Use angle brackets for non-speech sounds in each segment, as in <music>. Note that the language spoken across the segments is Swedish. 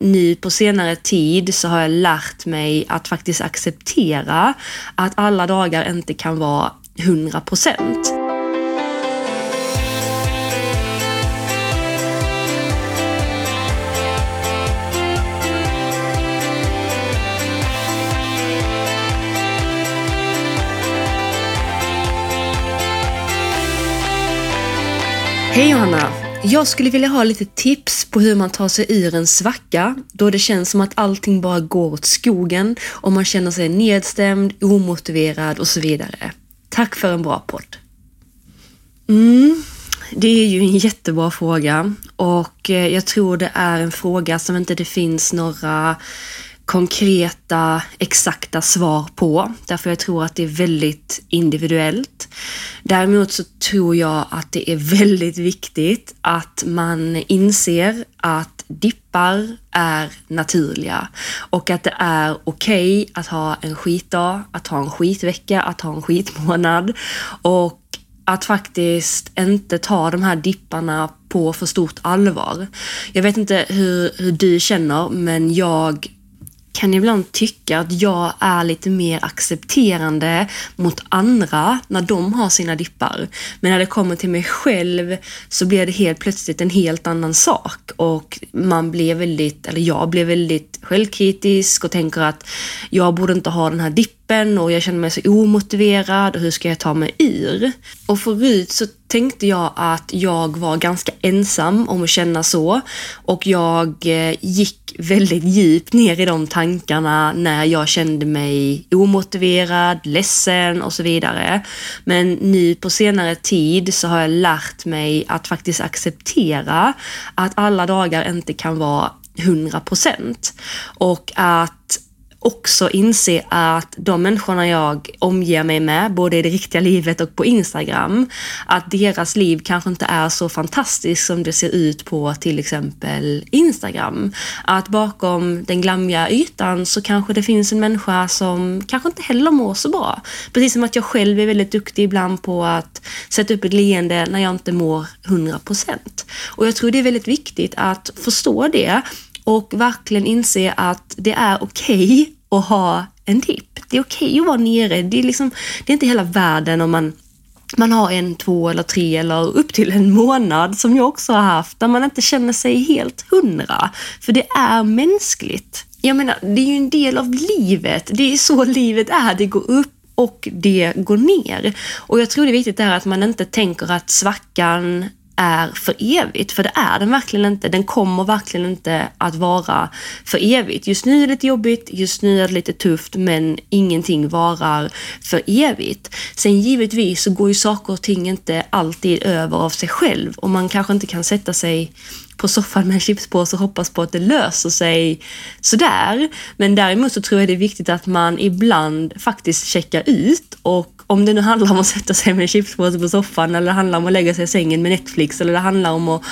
nu på senare tid så har jag lärt mig att faktiskt acceptera att alla dagar inte kan vara 100 procent. Hej Johanna! Jag skulle vilja ha lite tips på hur man tar sig ur en svacka då det känns som att allting bara går åt skogen och man känner sig nedstämd, omotiverad och så vidare. Tack för en bra podd. Mm, det är ju en jättebra fråga och eh, jag tror det är en fråga som inte det finns några konkreta, exakta svar på. Därför jag tror att det är väldigt individuellt. Däremot så tror jag att det är väldigt viktigt att man inser att dippar är naturliga och att det är okej okay att ha en skitdag, att ha en skitvecka, att ha en skitmånad och att faktiskt inte ta de här dipparna på för stort allvar. Jag vet inte hur, hur du känner, men jag kan ibland tycka att jag är lite mer accepterande mot andra när de har sina dippar. Men när det kommer till mig själv så blir det helt plötsligt en helt annan sak och man blir väldigt, eller jag blir väldigt självkritisk och tänker att jag borde inte ha den här dippen och jag känner mig så omotiverad och hur ska jag ta mig ur? Och förut så tänkte jag att jag var ganska ensam om att känna så och jag eh, gick väldigt djupt ner i de tankarna när jag kände mig omotiverad, ledsen och så vidare. Men nu på senare tid så har jag lärt mig att faktiskt acceptera att alla dagar inte kan vara 100 procent och att också inse att de människorna jag omger mig med, både i det riktiga livet och på Instagram, att deras liv kanske inte är så fantastiskt som det ser ut på till exempel Instagram. Att bakom den glammiga ytan så kanske det finns en människa som kanske inte heller mår så bra. Precis som att jag själv är väldigt duktig ibland på att sätta upp ett leende när jag inte mår 100%. Och jag tror det är väldigt viktigt att förstå det och verkligen inse att det är okej okay att ha en dipp. Det är okej okay att vara nere. Det är, liksom, det är inte hela världen om man man har en, två eller tre eller upp till en månad som jag också har haft där man inte känner sig helt hundra. För det är mänskligt. Jag menar, det är ju en del av livet. Det är så livet är. Det går upp och det går ner. Och jag tror det är viktigt där att man inte tänker att svackan är för evigt, för det är den verkligen inte. Den kommer verkligen inte att vara för evigt. Just nu är det lite jobbigt, just nu är det lite tufft, men ingenting varar för evigt. Sen givetvis så går ju saker och ting inte alltid över av sig själv och man kanske inte kan sätta sig på soffan med en chipspåse och hoppas på att det löser sig sådär. Men däremot så tror jag det är viktigt att man ibland faktiskt checkar ut och om det nu handlar om att sätta sig med en chipspåse på soffan eller det handlar om att lägga sig i sängen med Netflix eller det handlar om att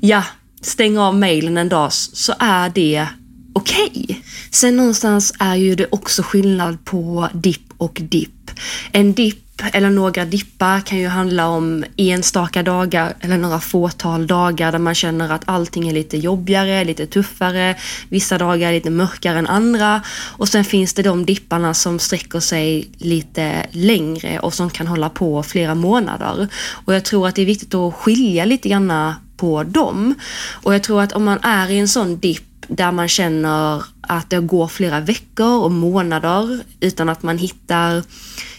ja, stänga av mejlen en dag så är det okej. Okay. Sen någonstans är ju det också skillnad på dipp och dipp. En dipp eller några dippar kan ju handla om enstaka dagar eller några fåtal dagar där man känner att allting är lite jobbigare, lite tuffare. Vissa dagar är lite mörkare än andra och sen finns det de dipparna som sträcker sig lite längre och som kan hålla på flera månader. Och jag tror att det är viktigt att skilja lite grann på dem. Och jag tror att om man är i en sån dipp där man känner att det går flera veckor och månader utan att man hittar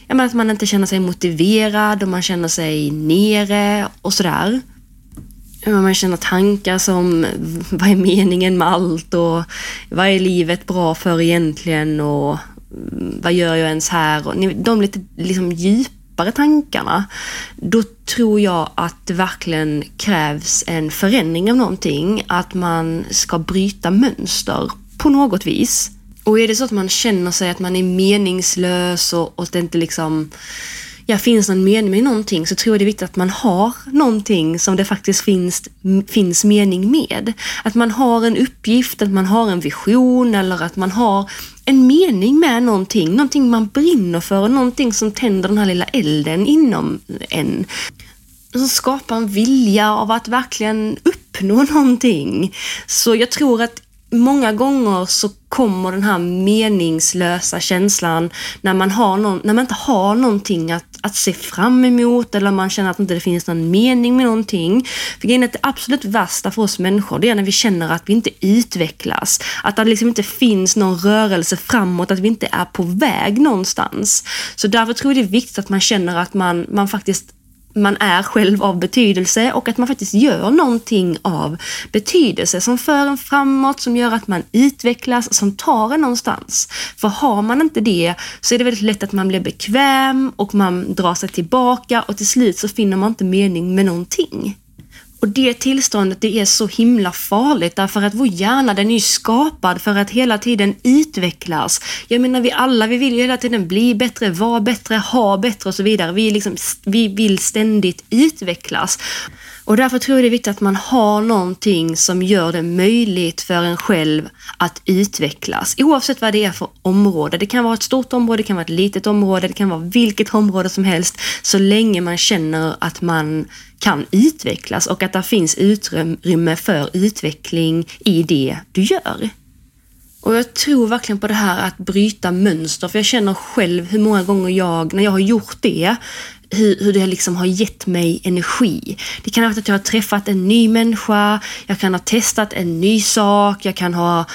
ja, men att man inte känner sig motiverad och man känner sig nere och sådär. Man känner tankar som <laughs> vad är meningen med allt och vad är livet bra för egentligen och mm, vad gör jag ens här? Och de lite liksom djupare tankarna, då tror jag att det verkligen krävs en förändring av någonting. Att man ska bryta mönster på något vis. Och är det så att man känner sig att man är meningslös och, och det inte liksom ja, finns någon mening med någonting så tror jag det är viktigt att man har någonting som det faktiskt finns, finns mening med. Att man har en uppgift, att man har en vision eller att man har en mening med någonting, någonting man brinner för och någonting som tänder den här lilla elden inom en. Som skapar en vilja av att verkligen uppnå någonting. Så jag tror att många gånger så kommer den här meningslösa känslan när man, har någon, när man inte har någonting att, att se fram emot eller man känner att det inte finns någon mening med någonting. För grejen är det absolut värsta för oss människor det är när vi känner att vi inte utvecklas. Att det liksom inte finns någon rörelse framåt, att vi inte är på väg någonstans. Så därför tror jag det är viktigt att man känner att man, man faktiskt man är själv av betydelse och att man faktiskt gör någonting av betydelse som för en framåt, som gör att man utvecklas, som tar en någonstans. För har man inte det så är det väldigt lätt att man blir bekväm och man drar sig tillbaka och till slut så finner man inte mening med någonting. Och det tillståndet det är så himla farligt därför att vår hjärna den är ju skapad för att hela tiden utvecklas. Jag menar vi alla, vi vill ju hela tiden bli bättre, vara bättre, ha bättre och så vidare. Vi, liksom, vi vill ständigt utvecklas. Och därför tror jag det är viktigt att man har någonting som gör det möjligt för en själv att utvecklas. Oavsett vad det är för område. Det kan vara ett stort område, det kan vara ett litet område, det kan vara vilket område som helst. Så länge man känner att man kan utvecklas och att det finns utrymme för utveckling i det du gör. Och jag tror verkligen på det här att bryta mönster, för jag känner själv hur många gånger jag, när jag har gjort det, hur, hur det liksom har gett mig energi. Det kan ha varit att jag har träffat en ny människa, jag kan ha testat en ny sak, jag kan ha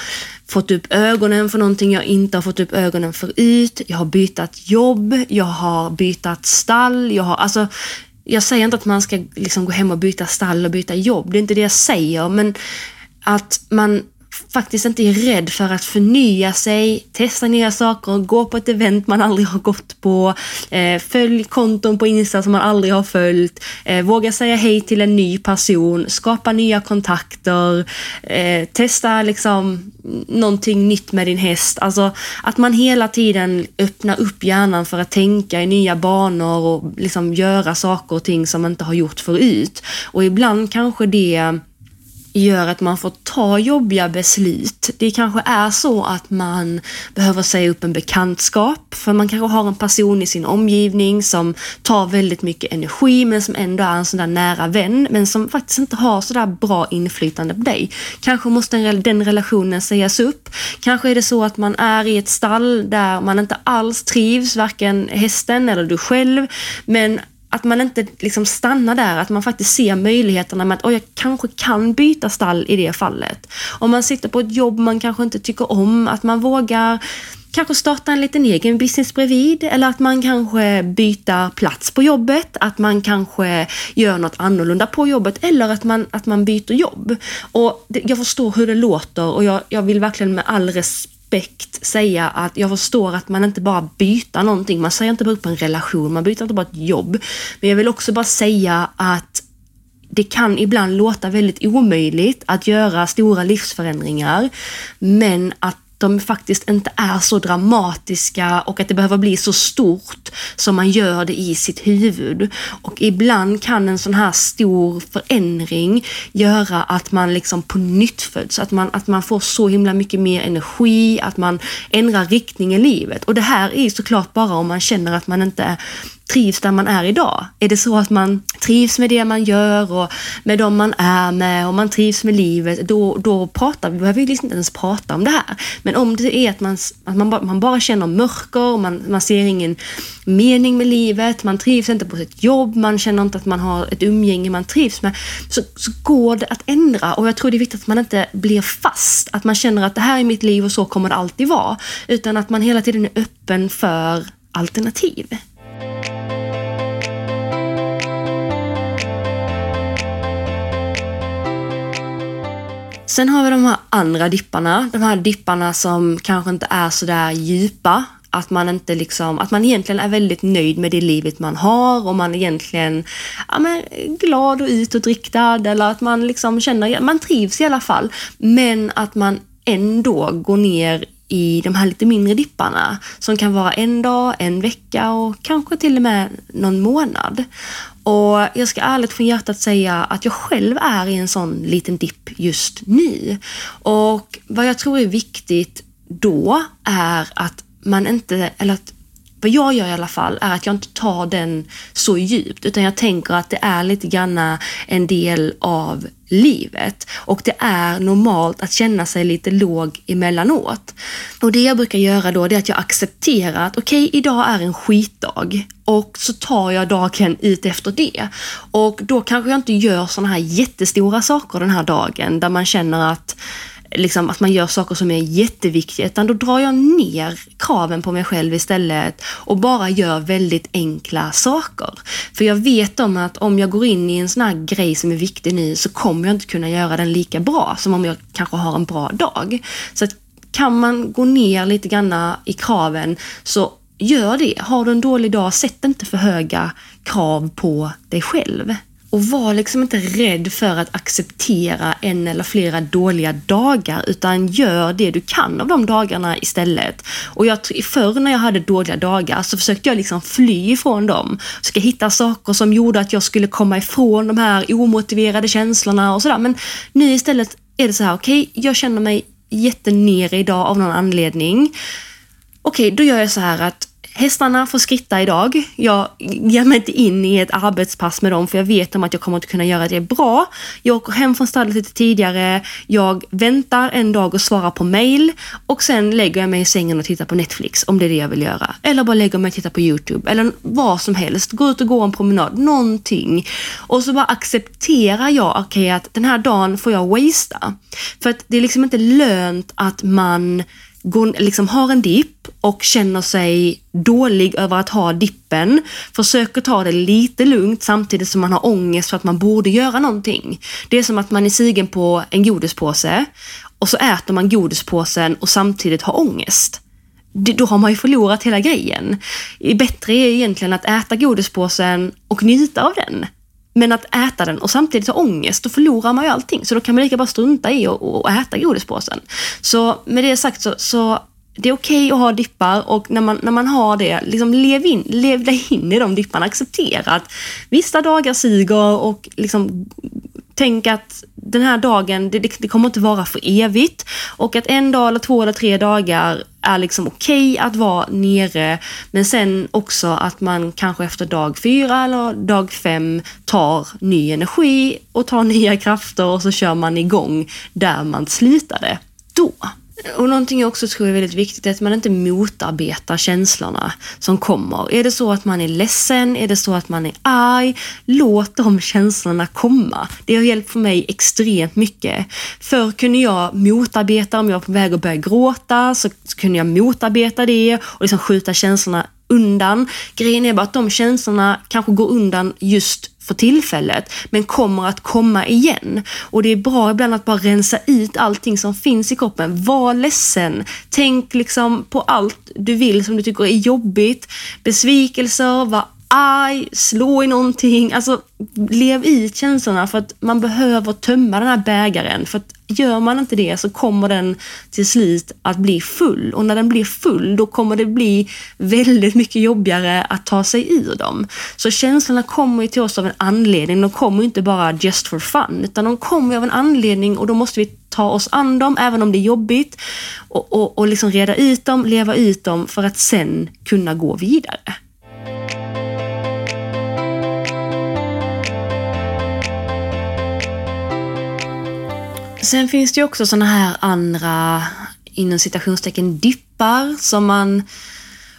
fått upp ögonen för någonting jag inte har fått upp ögonen förut. Jag har bytt jobb, jag har bytt stall, jag har, alltså jag säger inte att man ska liksom gå hem och byta stall och byta jobb, det är inte det jag säger, men att man faktiskt inte är rädd för att förnya sig, testa nya saker, gå på ett event man aldrig har gått på, eh, följ konton på Insta som man aldrig har följt, eh, våga säga hej till en ny person, skapa nya kontakter, eh, testa liksom någonting nytt med din häst. Alltså att man hela tiden öppnar upp hjärnan för att tänka i nya banor och liksom göra saker och ting som man inte har gjort förut. Och ibland kanske det gör att man får ta jobbiga beslut. Det kanske är så att man behöver säga upp en bekantskap, för man kanske har en person i sin omgivning som tar väldigt mycket energi, men som ändå är en sån där nära vän, men som faktiskt inte har sådär bra inflytande på dig. Kanske måste den relationen sägas upp. Kanske är det så att man är i ett stall där man inte alls trivs, varken hästen eller du själv, men att man inte liksom stannar där, att man faktiskt ser möjligheterna med att jag kanske kan byta stall i det fallet. Om man sitter på ett jobb man kanske inte tycker om, att man vågar kanske starta en liten egen business bredvid eller att man kanske byter plats på jobbet, att man kanske gör något annorlunda på jobbet eller att man, att man byter jobb. Och det, jag förstår hur det låter och jag, jag vill verkligen med all respekt respekt säga att jag förstår att man inte bara byter någonting. Man säger inte bara upp en relation, man byter inte bara ett jobb. Men jag vill också bara säga att det kan ibland låta väldigt omöjligt att göra stora livsförändringar, men att de faktiskt inte är så dramatiska och att det behöver bli så stort som man gör det i sitt huvud. Och ibland kan en sån här stor förändring göra att man liksom på nytt föds, att man, att man får så himla mycket mer energi, att man ändrar riktning i livet. Och det här är såklart bara om man känner att man inte trivs där man är idag? Är det så att man trivs med det man gör och med dem man är med och man trivs med livet, då, då pratar vi, behöver vi liksom inte ens prata om det här. Men om det är att man, att man, bara, man bara känner mörker, man, man ser ingen mening med livet, man trivs inte på sitt jobb, man känner inte att man har ett umgänge man trivs med, så, så går det att ändra. Och jag tror det är viktigt att man inte blir fast, att man känner att det här är mitt liv och så kommer det alltid vara, utan att man hela tiden är öppen för alternativ. Sen har vi de här andra dipparna, de här dipparna som kanske inte är så där djupa. Att man inte liksom, att man egentligen är väldigt nöjd med det livet man har och man är egentligen ja, men, glad och utåtriktad eller att man liksom känner, man trivs i alla fall. Men att man ändå går ner i de här lite mindre dipparna som kan vara en dag, en vecka och kanske till och med någon månad. Och jag ska ärligt från hjärtat säga att jag själv är i en sån liten dipp just nu. Och vad jag tror är viktigt då är att man inte, eller att vad jag gör i alla fall är att jag inte tar den så djupt utan jag tänker att det är lite grann en del av livet. Och det är normalt att känna sig lite låg emellanåt. Och det jag brukar göra då det är att jag accepterar att okej, okay, idag är en skitdag och så tar jag dagen ut efter det. Och då kanske jag inte gör sådana här jättestora saker den här dagen där man känner att liksom, att man gör saker som är jätteviktiga, utan då drar jag ner kraven på mig själv istället och bara gör väldigt enkla saker. För jag vet om att om jag går in i en sån här grej som är viktig nu så kommer jag inte kunna göra den lika bra som om jag kanske har en bra dag. Så att kan man gå ner lite grann i kraven så gör det. Har du en dålig dag, sätt inte för höga krav på dig själv. Och var liksom inte rädd för att acceptera en eller flera dåliga dagar, utan gör det du kan av de dagarna istället. Och jag, förr när jag hade dåliga dagar så försökte jag liksom fly ifrån dem. Försöka hitta saker som gjorde att jag skulle komma ifrån de här omotiverade känslorna och sådär. Men nu istället är det så här, okej, okay, jag känner mig jättenere idag av någon anledning. Okej, okay, då gör jag så här att Hästarna får skritta idag. Jag ger mig inte in i ett arbetspass med dem för jag vet om att jag kommer inte kunna göra det bra. Jag åker hem från stallet lite tidigare. Jag väntar en dag och svarar på mail och sen lägger jag mig i sängen och tittar på Netflix om det är det jag vill göra. Eller bara lägger mig och tittar på Youtube eller vad som helst. Gå ut och gå en promenad, någonting. Och så bara accepterar jag, okay, att den här dagen får jag wastea. För att det är liksom inte lönt att man går, liksom har en dipp och känner sig dålig över att ha dippen, försöker ta det lite lugnt samtidigt som man har ångest för att man borde göra någonting. Det är som att man är sugen på en godispåse och så äter man godispåsen och samtidigt har ångest. Då har man ju förlorat hela grejen. Bättre är egentligen att äta godispåsen och njuta av den. Men att äta den och samtidigt ha ångest, då förlorar man ju allting. Så då kan man lika bara strunta i och, äta godispåsen. Så med det sagt så, så det är okej okay att ha dippar och när man, när man har det, liksom lev, in, lev dig in i de dipparna. Acceptera att vissa dagar suger och liksom tänk att den här dagen, det, det, kommer inte vara för evigt. Och att en dag eller två eller tre dagar är liksom okej okay att vara nere. Men sen också att man kanske efter dag fyra eller dag fem tar ny energi och tar <laughs> nya krafter och så kör man igång där man slutade. Då och någonting jag också tror är väldigt viktigt är att man inte motarbetar känslorna som kommer. Är det så att man är ledsen? Är det så att man är arg? Låt de känslorna komma. Det har hjälpt för mig extremt mycket. Förr kunde jag motarbeta, om jag var på väg att börja gråta så kunde jag motarbeta det och liksom skjuta känslorna undan. Grejen är bara att de känslorna kanske går undan just för tillfället, men kommer att komma igen. Och det är bra ibland att bara rensa ut allting som finns i kroppen. Var ledsen. Tänk liksom på allt du vill som du tycker är jobbigt. Besvikelser, vad arg, slå i någonting. Alltså, lev i känslorna för att man behöver tömma den här bägaren. För att gör man inte det så kommer den till slut att bli full. Och när den blir full, då kommer det bli väldigt mycket jobbigare att ta sig ur dem. Så känslorna kommer ju till oss av en anledning. De kommer inte bara just for fun, utan de kommer av en anledning och då måste vi ta oss an dem, även om det är jobbigt. Och, och, och liksom reda ut dem, leva ut dem för att sen kunna gå vidare. Sen finns det ju också såna här andra, inom citationstecken, dippar som man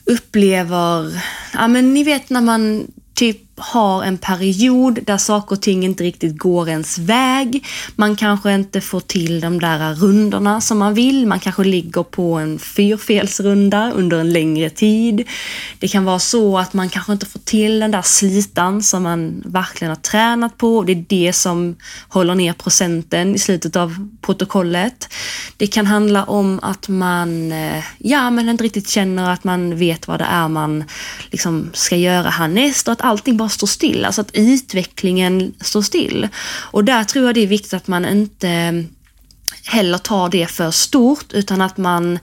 upplever, ja men ni vet när man typ har en period där saker och ting inte riktigt går ens väg. Man kanske inte får till de där rundorna som man vill. Man kanske ligger på en fyrfelsrunda under en längre tid. Det kan vara så att man kanske inte får till den där slitan som man verkligen har tränat på. Det är det som håller ner procenten i slutet av protokollet. Det kan handla om att man eh, ja, men inte riktigt känner att man vet vad det är man liksom ska göra härnäst och att allting bara bara står still, alltså att utvecklingen står still. Och där tror jag det är viktigt att man inte eh, heller tar det för stort utan att man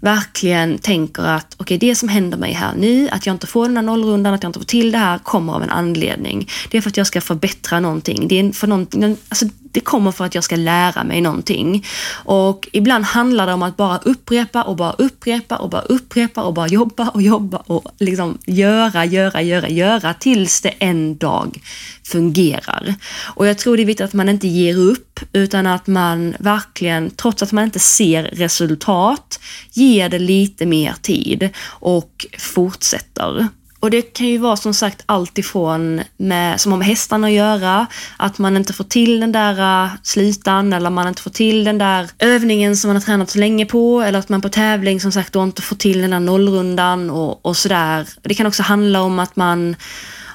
verkligen tänker att okej, okay, det som händer mig här nu, att jag inte får den här nollrundan, att jag inte får till det här, kommer av en anledning. Det är för att jag ska förbättra någonting. Det är för någonting, alltså Det kommer för att jag ska lära mig någonting. Och ibland handlar det om att bara upprepa och bara upprepa och bara upprepa och bara jobba och jobba och liksom göra, göra, göra, göra tills det en dag fungerar. Och jag tror det är viktigt att man inte ger upp utan att man verkligen, trots att man inte ser resultat, ger det lite mer tid och fortsätter. Och det kan ju vara som sagt allt ifrån med, som har med hästarna att göra, att man inte får till den där slutan slitan eller man inte får till den där övningen som man har tränat så länge på eller att man på tävling som sagt då inte får till den där nollrundan och, och sådär. Det kan också handla om att man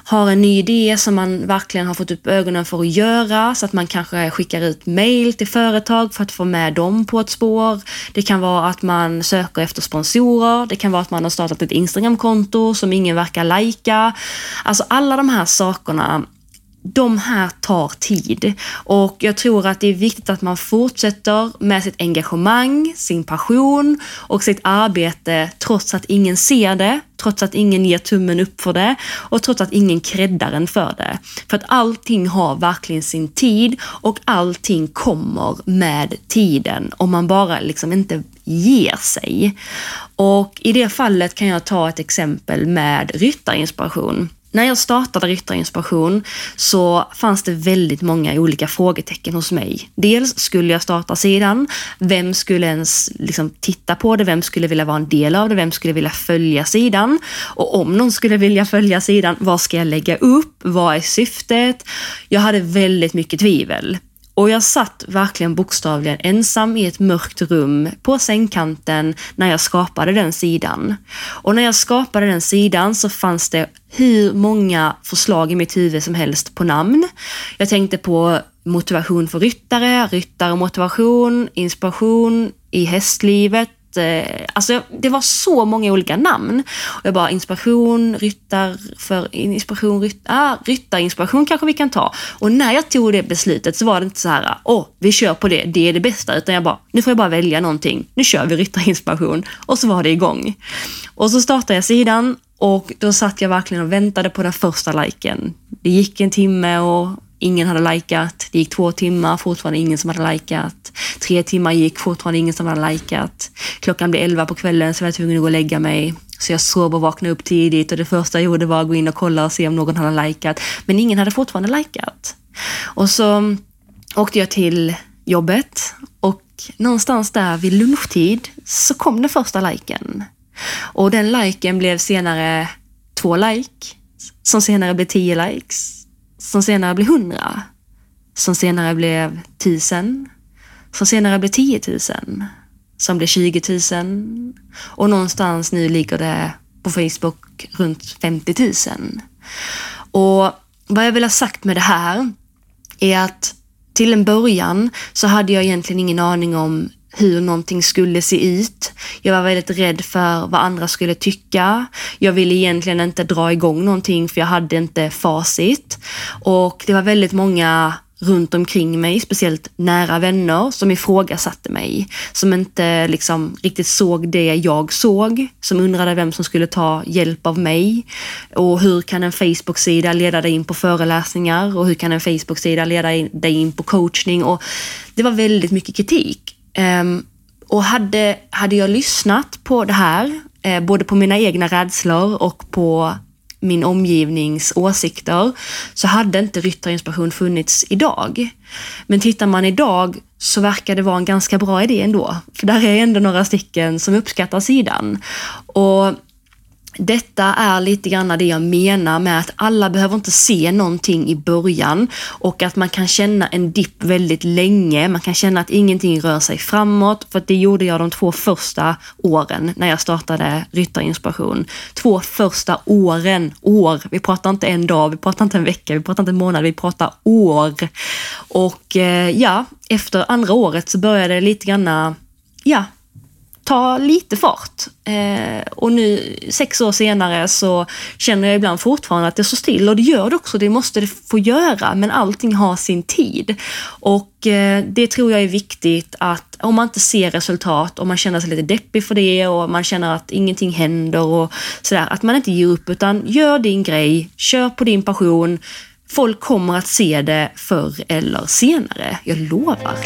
har en ny idé som man verkligen har fått upp ögonen för att göra så att man kanske skickar ut mail till företag för att få med dem på ett spår. Det kan vara att man söker efter sponsorer. Det kan vara att man har startat ett Instagramkonto som ingen verkar lajka. Alltså alla de här sakerna de här tar tid och jag tror att det är viktigt att man fortsätter med sitt engagemang, sin passion och sitt arbete trots att ingen ser det, trots att ingen ger tummen upp för det och trots att ingen creddar en för det. För att allting har verkligen sin tid och allting kommer med tiden om man bara liksom inte ger sig. Och i det fallet kan jag ta ett exempel med ryttarinspiration. När jag startade Ryttarinspiration så fanns det väldigt många olika frågetecken hos mig. Dels skulle jag starta sidan, vem skulle ens liksom titta på det, vem skulle vilja vara en del av det, vem skulle vilja följa sidan? Och om någon skulle vilja följa sidan, vad ska jag lägga upp? Vad är syftet? Jag hade väldigt mycket tvivel. Och jag satt verkligen bokstavligen ensam i ett mörkt rum på sängkanten när jag skapade den sidan. Och när jag skapade den sidan så fanns det hur många förslag i mitt huvud som helst på namn. Jag tänkte på motivation för ryttare, ryttare motivation, inspiration i hästlivet, Eh, alltså det var så många olika namn. Och jag bara, inspiration, ryttar, för inspiration, ryttar, ah, ryttarinspiration kanske vi kan ta. Och när jag tog det beslutet så var det inte så här, åh, vi kör på det, det är det bästa. Utan jag bara, nu får jag bara välja någonting. Nu kör vi ryttarinspiration. Och så var det igång. Och så startade jag sidan och då satt jag verkligen och väntade på den första liken. Det gick en timme och ingen hade likat. Det gick två timmar, fortfarande ingen som hade likat. Tre timmar gick, fortfarande ingen som hade likat. Klockan blev elva på kvällen så jag var tvungen att gå och lägga mig. Så jag sov och vaknade upp tidigt och det första jag gjorde var att gå in och kolla och se om någon hade likat. Men ingen hade fortfarande likat. Och så åkte jag till jobbet och någonstans där vid lunchtid så kom den första liken. Och den liken blev senare två likes, som senare blev tio likes, som senare blev hundra, som senare blev tusen, som senare blev tiotusen, som blev tjugotusen och någonstans nu ligger det på Facebook runt 50 000. Och vad jag vill ha sagt med det här är att till en början så hade jag egentligen ingen aning om hur någonting skulle se ut. Jag var väldigt rädd för vad andra skulle tycka. Jag ville egentligen inte dra igång någonting för jag hade inte facit. Och det var väldigt många runt omkring mig, speciellt nära vänner, som ifrågasatte mig. Som inte liksom riktigt såg det jag såg, som undrade vem som skulle ta hjälp av mig. Och hur kan en Facebook-sida leda dig in på föreläsningar? Och hur kan en Facebook-sida leda dig in på coachning? Och det var väldigt mycket kritik. Um, och hade, hade jag lyssnat på det här, eh, både på mina egna rädslor och på min omgivnings åsikter, så hade inte Ryttarinspiration funnits idag. Men tittar man idag så verkar det vara en ganska bra idé ändå. För där är ändå några stycken som uppskattar sidan. Och detta är lite grann det jag menar med att alla behöver inte se någonting i början och att man kan känna en dipp väldigt länge. Man kan känna att ingenting rör sig framåt, för det gjorde jag de två första åren när jag startade Ryttarinspiration. Två första åren, år. Vi pratar inte en dag, vi pratar inte en vecka, vi pratar inte en månad, vi pratar år. Och eh, ja, efter andra året så började det lite grann, ja, ta lite fart. Eh, och nu sex år senare så känner jag ibland fortfarande att det står still och det gör det också, det måste det få göra, men allting har sin tid. Och eh, det tror jag är viktigt att om man inte ser resultat och man känner sig lite deppig för det och man känner att ingenting händer och sådär, att man inte ger upp utan gör din grej, kör på din passion, Folk kommer att se det förr eller senare, jag lovar.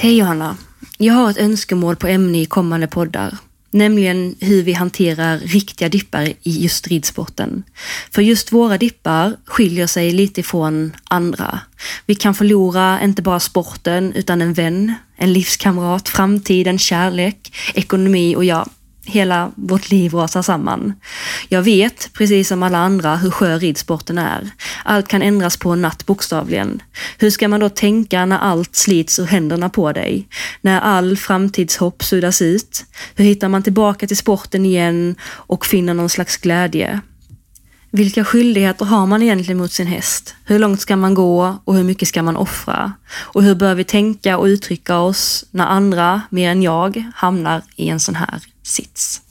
Hej Johanna! Jag har ett önskemål på ämne i kommande poddar. Nämligen hur vi hanterar riktiga dippar i just ridsporten. För just våra dippar skiljer sig lite ifrån andra. Vi kan förlora inte bara sporten utan en vän, en livskamrat, framtiden, kärlek, ekonomi och ja, hela vårt liv rasar samman. Jag vet, precis som alla andra, hur skör ridsporten är. Allt kan ändras på en natt bokstavligen. Hur ska man då tänka när allt slits ur händerna på dig? När all framtidshopp suddas ut? Hur hittar man tillbaka till sporten igen och finner någon slags glädje? Vilka skyldigheter har man egentligen mot sin häst? Hur långt ska man gå och hur mycket ska man offra? Och hur bör vi tänka och uttrycka oss när andra, mer än jag, hamnar i en sån här sits?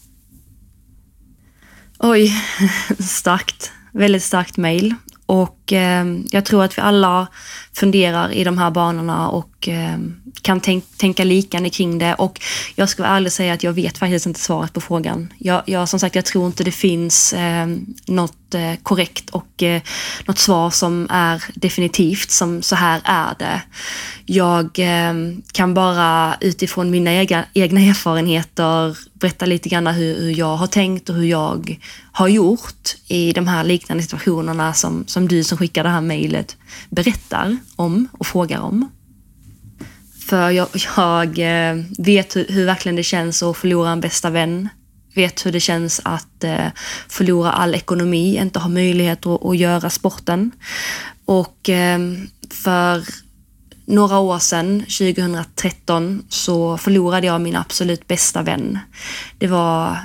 Oj, <laughs> starkt. Väldigt starkt mejl. Och eh, jag tror att vi alla funderar i de här banorna och eh, kan tänk, tänka likande kring det. Och jag ska vara ärlig och säga att jag vet faktiskt inte svaret på frågan. Jag, jag som sagt, jag tror inte det finns eh, något eh, korrekt och eh, något svar som är definitivt som så här är det. Jag eh, kan bara utifrån mina egna, egna erfarenheter berätta lite grann hur, hur, jag har tänkt och hur jag har gjort i de här liknande situationerna som, som du som skickar det här mejlet berättar om och frågar om. För jag, jag eh, vet hur, hur, verkligen det känns att förlora en bästa vän. Vet hur det känns att eh, förlora all ekonomi, inte ha möjlighet att, att göra sporten. Och eh, för några år sedan, 2013, så förlorade jag min absolut bästa vän. Det var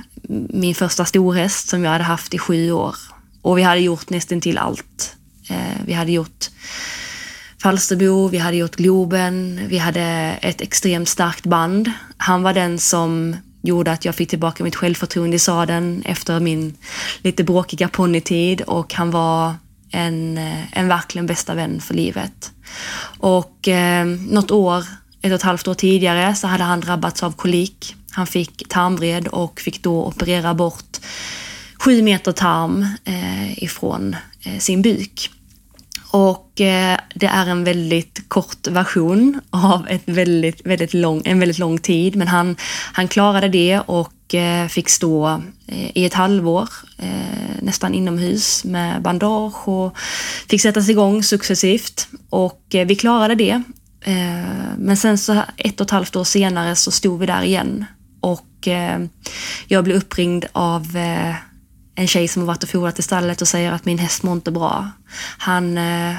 min första storhäst som jag hade haft i sju år. Och vi hade gjort nästan till allt. Eh, vi hade gjort Falsterbo, vi hade gjort Globen, vi hade ett extremt starkt band. Han var den som gjorde att jag fick tillbaka mitt självförtroende i sadeln efter min lite bråkiga ponnytid och han var en, eh, en verkligen bästa vän för livet. Och eh, något år, ett och ett halvt år tidigare, så hade han drabbats av kolik. Han fick tarmvred och fick då operera bort sju meter tarm eh, ifrån Eh, sin buk. Och eh, det är en väldigt kort version av ett väldigt, väldigt lång, en väldigt lång tid. Men han, han klarade det och eh, fick stå eh, i ett halvår eh, nästan inomhus med bandage och fick sättas igång successivt. Och eh, vi klarade det. Eh, men sen så ett och ett halvt år senare så stod vi där igen. Och eh, jag blev uppringd av eh, en tjej som har varit och fodrat i stallet och säger att min häst mår inte bra. Han eh,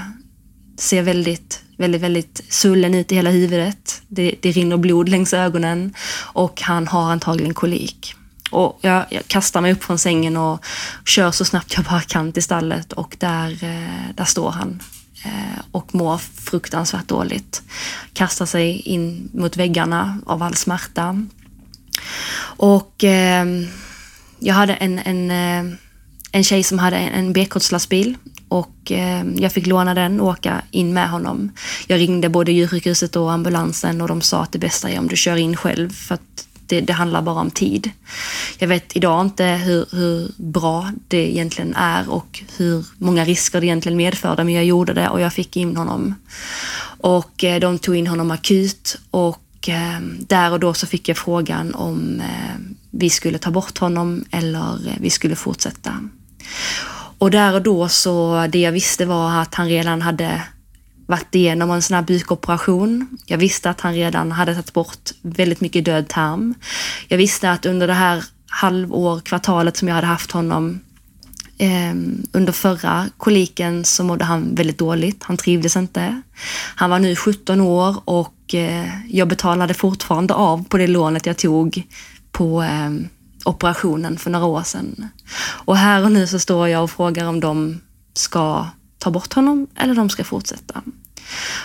ser väldigt, väldigt, väldigt sullen ut i hela huvudet. Det, det rinner blod längs ögonen och han har antagligen kolik. Och jag, jag, kastar mig upp från sängen och kör så snabbt jag bara kan till stallet och där, eh, där står han eh, och mår fruktansvärt dåligt. Kastar sig in mot väggarna av all smärta. Och eh, jag hade en, en, eh, en tjej som hade en B-kortslastbil och eh, jag fick låna den och åka in med honom. Jag ringde både djursjukhuset och ambulansen och de sa att det bästa är om du kör in själv för att det, det handlar bara om tid. Jag vet idag inte hur, hur, bra det egentligen är och hur många risker det egentligen medförde, men jag gjorde det och jag fick in honom. Och eh, de tog in honom akut och och eh, där och då så fick jag frågan om eh, vi skulle ta bort honom eller eh, vi skulle fortsätta. Och där och då så det jag visste var att han redan hade varit igenom en sån här bukoperation. Jag visste att han redan hade tagit bort väldigt mycket död tarm. Jag visste att under det här halvår, kvartalet som jag hade haft honom Ehm, under förra koliken så mådde han väldigt dåligt. Han trivdes inte. Han var nu 17 år och eh, jag betalade fortfarande av på det lånet jag tog på eh, operationen för några år sedan. Och här och nu så står jag och frågar om de ska ta bort honom eller de ska fortsätta.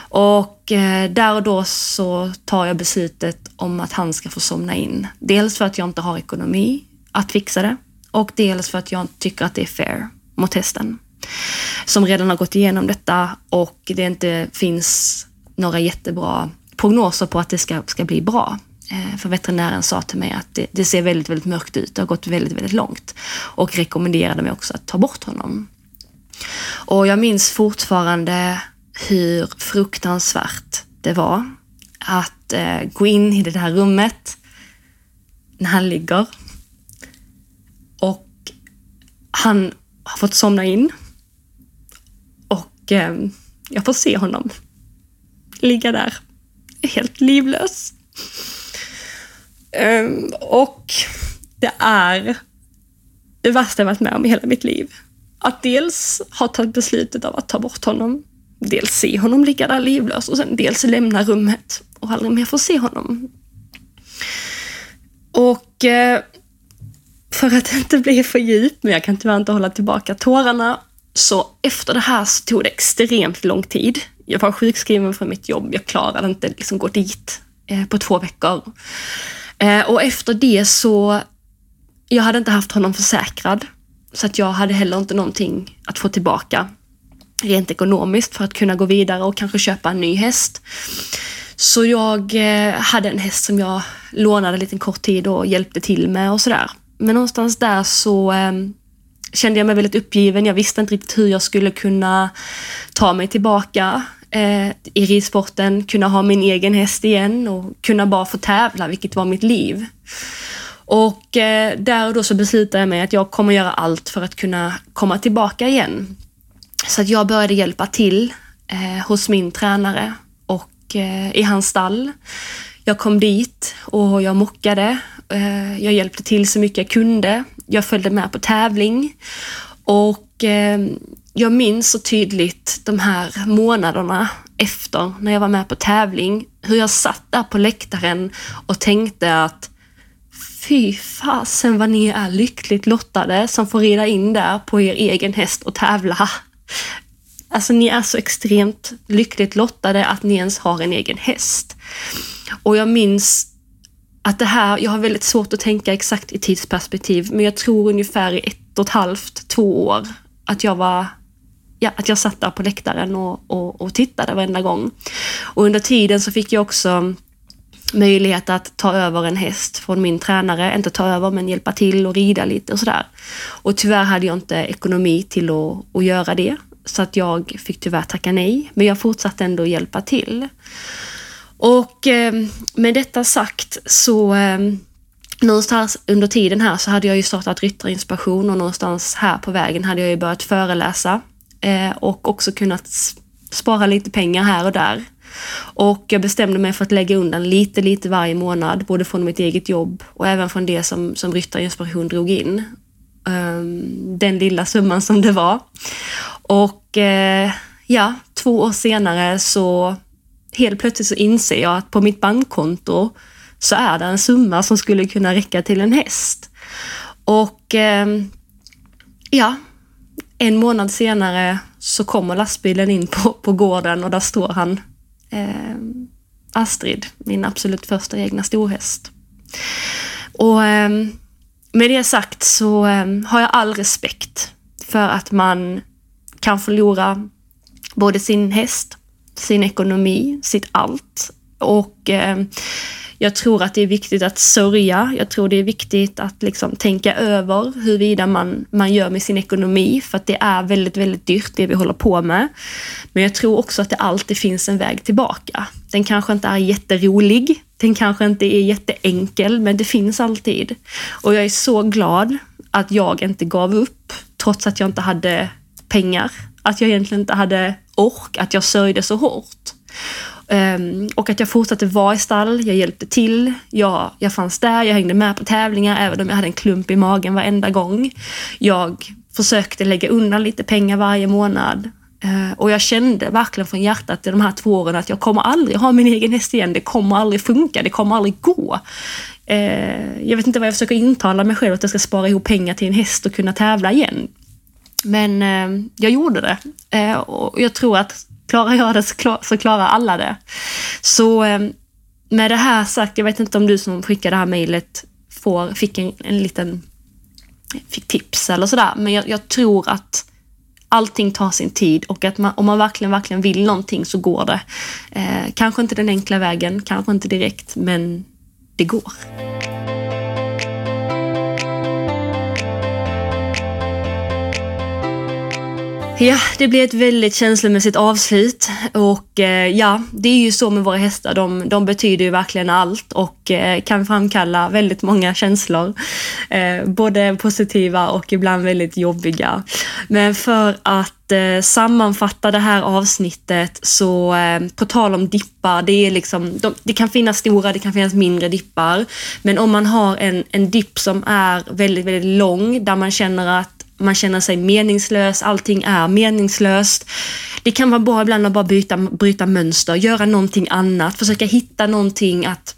Och eh, där och då så tar jag beslutet om att han ska få somna in. Dels för att jag inte har ekonomi att fixa det och dels för att jag tycker att det är fair mot hästen. Som redan har gått igenom detta och det inte finns några jättebra prognoser på att det ska, ska bli bra. Eh, för veterinären sa till mig att det, det, ser väldigt, väldigt mörkt ut. Det har gått väldigt, väldigt långt. Och rekommenderade mig också att ta bort honom. Och jag minns fortfarande hur fruktansvärt det var att eh, gå in i det här rummet när han ligger. Han har fått somna in. Och eh, jag får se honom ligga där helt livlös. Um, och det är det värsta jag varit med om i hela mitt liv. Att dels ha tagit beslutet av att ta bort honom, dels se honom ligga där livlös och sen dels lämna rummet och aldrig mer få se honom. Och eh, för att <laughs> inte bli för djup, men jag kan tyvärr inte hålla tillbaka tårarna, så efter det här så tog det extremt lång tid. Jag var sjukskriven från mitt jobb, jag klarade inte liksom gå dit eh, på två veckor. Eh, och efter det så, jag hade inte haft honom försäkrad. Så att jag hade heller inte någonting att få tillbaka rent ekonomiskt för att kunna gå vidare och kanske köpa en ny häst. Så jag eh, hade en häst som jag lånade en liten kort tid och hjälpte till med och sådär. Men någonstans där så eh, kände jag mig väldigt uppgiven. Jag visste inte riktigt hur jag skulle kunna ta mig tillbaka eh, i ridsporten, kunna ha min egen häst igen och kunna bara få tävla, vilket var mitt liv. Och eh, där och då så beslutade jag mig att jag kommer göra allt för att kunna komma tillbaka igen. Så att jag började hjälpa till eh, hos min tränare och eh, i hans stall. Jag kom dit och jag mockade. Eh, jag hjälpte till så mycket jag kunde. Jag följde med på tävling och eh, jag minns så tydligt de här månaderna efter när jag var med på tävling, hur jag satt där på läktaren och tänkte att fy fasen vad ni är lyckligt lottade som får rida in där på er egen häst och tävla. Alltså ni är så extremt lyckligt lottade att ni ens har en egen häst. Och jag minns att det här, jag har väldigt svårt att tänka exakt i tidsperspektiv, men jag tror ungefär i ett och ett halvt, två år att jag var ja, att jag satt där på läktaren och, och, och tittade varenda gång. Och under tiden så fick jag också möjlighet att ta över en häst från min tränare. Inte ta över, men hjälpa till och rida lite och sådär. Och tyvärr hade jag inte ekonomi till att, att göra det. Så att jag fick tyvärr tacka nej. Men jag fortsatte ändå hjälpa till. Och eh, med detta sagt så eh, någonstans under tiden här så hade jag ju startat Ryttarinspiration och någonstans här på vägen hade jag ju börjat föreläsa eh, och också kunnat spara lite pengar här och där. Och jag bestämde mig för att lägga undan lite, lite varje månad, både från mitt eget jobb och även från det som, som Ryttarinspiration drog in. Um, den lilla summan som det var. Och uh, ja, två år senare så helt plötsligt så inser jag att på mitt bankkonto så är det en summa som skulle kunna räcka till en häst. Och eh, ja, en månad senare så kommer lastbilen in på, på gården och där står han. Eh, Astrid, min absolut första egna storhäst. Och eh, med det sagt så eh, har jag all respekt för att man kan förlora både sin häst, sin ekonomi, sitt allt. Och eh, jag tror att det är viktigt att sörja. Jag tror det är viktigt att liksom tänka över huruvida man, man gör med sin ekonomi, för att det är väldigt, väldigt dyrt det vi håller på med. Men jag tror också att det alltid finns en väg tillbaka. Den kanske inte är jätterolig, den kanske inte är jätteenkel, men det finns alltid. Och jag är så glad att jag inte gav upp, trots att jag inte hade pengar. Att jag egentligen inte hade ork, att jag sörjde så hårt. Um, och att jag fortsatte vara i stall, jag hjälpte till, jag, jag fanns där, jag hängde med på tävlingar även om jag hade en klump i magen varenda gång. Jag försökte lägga undan lite pengar varje månad. Uh, och jag kände verkligen från hjärtat i de här två åren att jag kommer aldrig ha min egen häst igen, det kommer aldrig funka, det kommer aldrig gå. Uh, jag vet inte vad jag försöker intala mig själv, att jag ska spara ihop pengar till en häst och kunna tävla igen. Men eh, jag gjorde det. Eh, och jag tror att Klarar jag det så, klar, så klarar alla det. Så eh, med det här sagt, jag vet inte om du som skickade det här mejlet fick en, en liten fick tips eller sådär, men jag, jag, tror att allting tar sin tid och att man, om man verkligen, verkligen vill någonting så går det. Eh, kanske inte den enkla vägen, kanske inte direkt, men det går. Ja, det blir ett väldigt känslomässigt avslut och eh, ja, det är ju så med våra hästar. De, de betyder ju verkligen allt och eh, kan framkalla väldigt många känslor. Eh, både positiva och ibland väldigt jobbiga. Men för att eh, sammanfatta det här avsnittet så eh, på tal om dippar, det är liksom, de, det kan finnas stora, det kan finnas mindre dippar. Men om man har en, en dipp som är väldigt, väldigt lång där man känner att man känner sig meningslös, allting är meningslöst. Det kan vara bra ibland att bara byta, bryta mönster, göra någonting annat, försöka hitta någonting att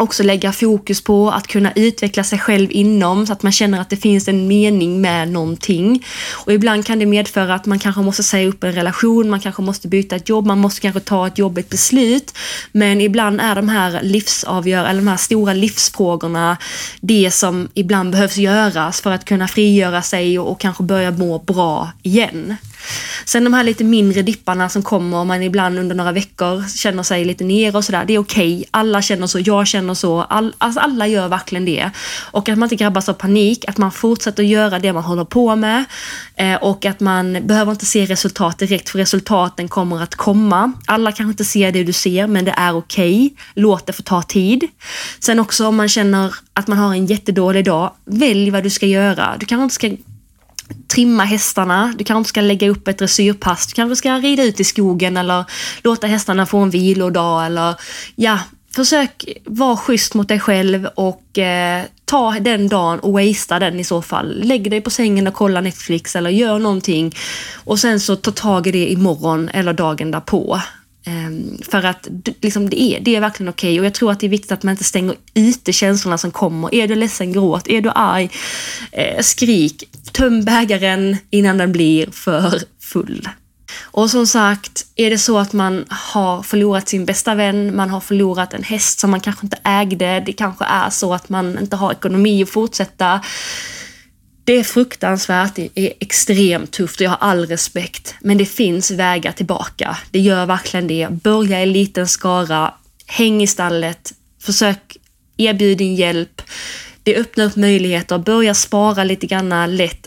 också lägga fokus på att kunna utveckla sig själv inom så att man känner att det finns en mening med någonting. Och ibland kan det medföra att man kanske måste säga upp en relation, man kanske måste byta ett jobb, man måste kanske ta ett jobbigt beslut. Men ibland är de här livsavgör, eller de här stora livsfrågorna det som ibland behövs göras för att kunna frigöra sig och, och kanske börja må bra igen. Sen de här lite mindre dipparna som kommer och man ibland under några veckor känner sig lite ner och sådär. Det är okej. Okay. Alla känner så, jag känner så. All, alltså alla gör verkligen det. Och att man inte grabbas av panik, att man fortsätter göra det man håller på med. Eh, och att man behöver inte se resultat direkt för resultaten kommer att komma. Alla kanske inte ser det du ser men det är okej. Okay. Låt det få ta tid. Sen också om man känner att man har en jättedålig dag, välj vad du ska göra. Du kanske inte ska trimma hästarna, du kanske ska lägga upp ett dressyrpass, du kanske ska rida ut i skogen eller låta hästarna få en vilodag eller ja, försök vara schysst mot dig själv och eh, ta den dagen och wastea den i så fall. Lägg dig på sängen och kolla Netflix eller gör någonting och sen så ta tag i det imorgon eller dagen därpå. Ehm, för att liksom, det, är, det är verkligen okej okay. och jag tror att det är viktigt att man inte stänger ute känslorna som kommer. Är du ledsen, gråt. Är du arg, eh, skrik töm bägaren innan den blir för full. Och som sagt, är det så att man har förlorat sin bästa vän, man har förlorat en häst som man kanske inte ägde, det kanske är så att man inte har ekonomi att fortsätta. Det är fruktansvärt, det är extremt tufft och jag har all respekt. Men det finns vägar tillbaka. Det gör verkligen det. Börja i liten skara, häng i stallet, försök erbjuda din hjälp det öppnar upp möjligheter. Börja spara lite grann lätt.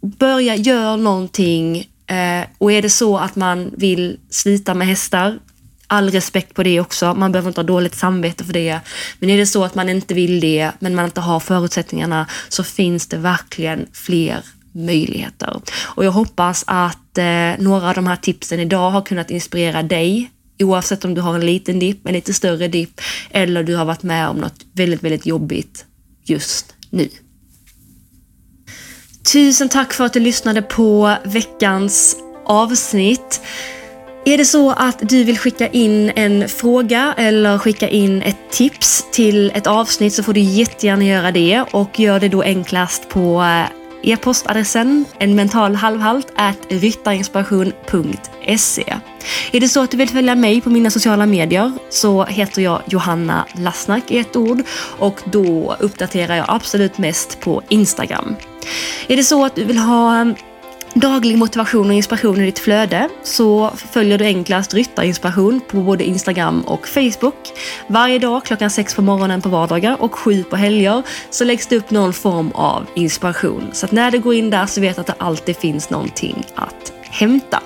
Börja göra någonting. Eh, och är det så att man vill slita med hästar, all respekt på det också. Man behöver inte ha dåligt samvete för det. Men är det så att man inte vill det, men man inte har förutsättningarna, så finns det verkligen fler möjligheter. Och jag hoppas att eh, några av de här tipsen idag har kunnat inspirera dig oavsett om du har en liten dipp, en lite större dipp eller du har varit med om något väldigt, väldigt jobbigt just nu. Tusen tack för att du lyssnade på veckans avsnitt. Är det så att du vill skicka in en fråga eller skicka in ett tips till ett avsnitt så får du jättegärna göra det och gör det då enklast på eh, e-postadressen en mental halvhalt ryttarinspiration.se. Är det så att du vill följa mig på mina sociala medier så heter jag Johanna Lassnack i ett ord och då uppdaterar jag absolut mest på Instagram. Är det så att du vill ha daglig motivation och inspiration i ditt flöde så följer du enklast Ryttarinspiration på både Instagram och Facebook. Varje dag klockan sex på morgonen på vardagar och sju på helger så läggs det upp någon form av inspiration. Så att när du går in där så vet att det alltid finns någonting att hämta.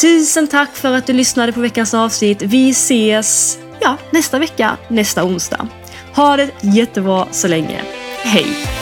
Tusen tack för att du lyssnade på veckans avsnitt. Vi ses ja, nästa vecka, nästa onsdag. Ha det jättebra så länge. Hej!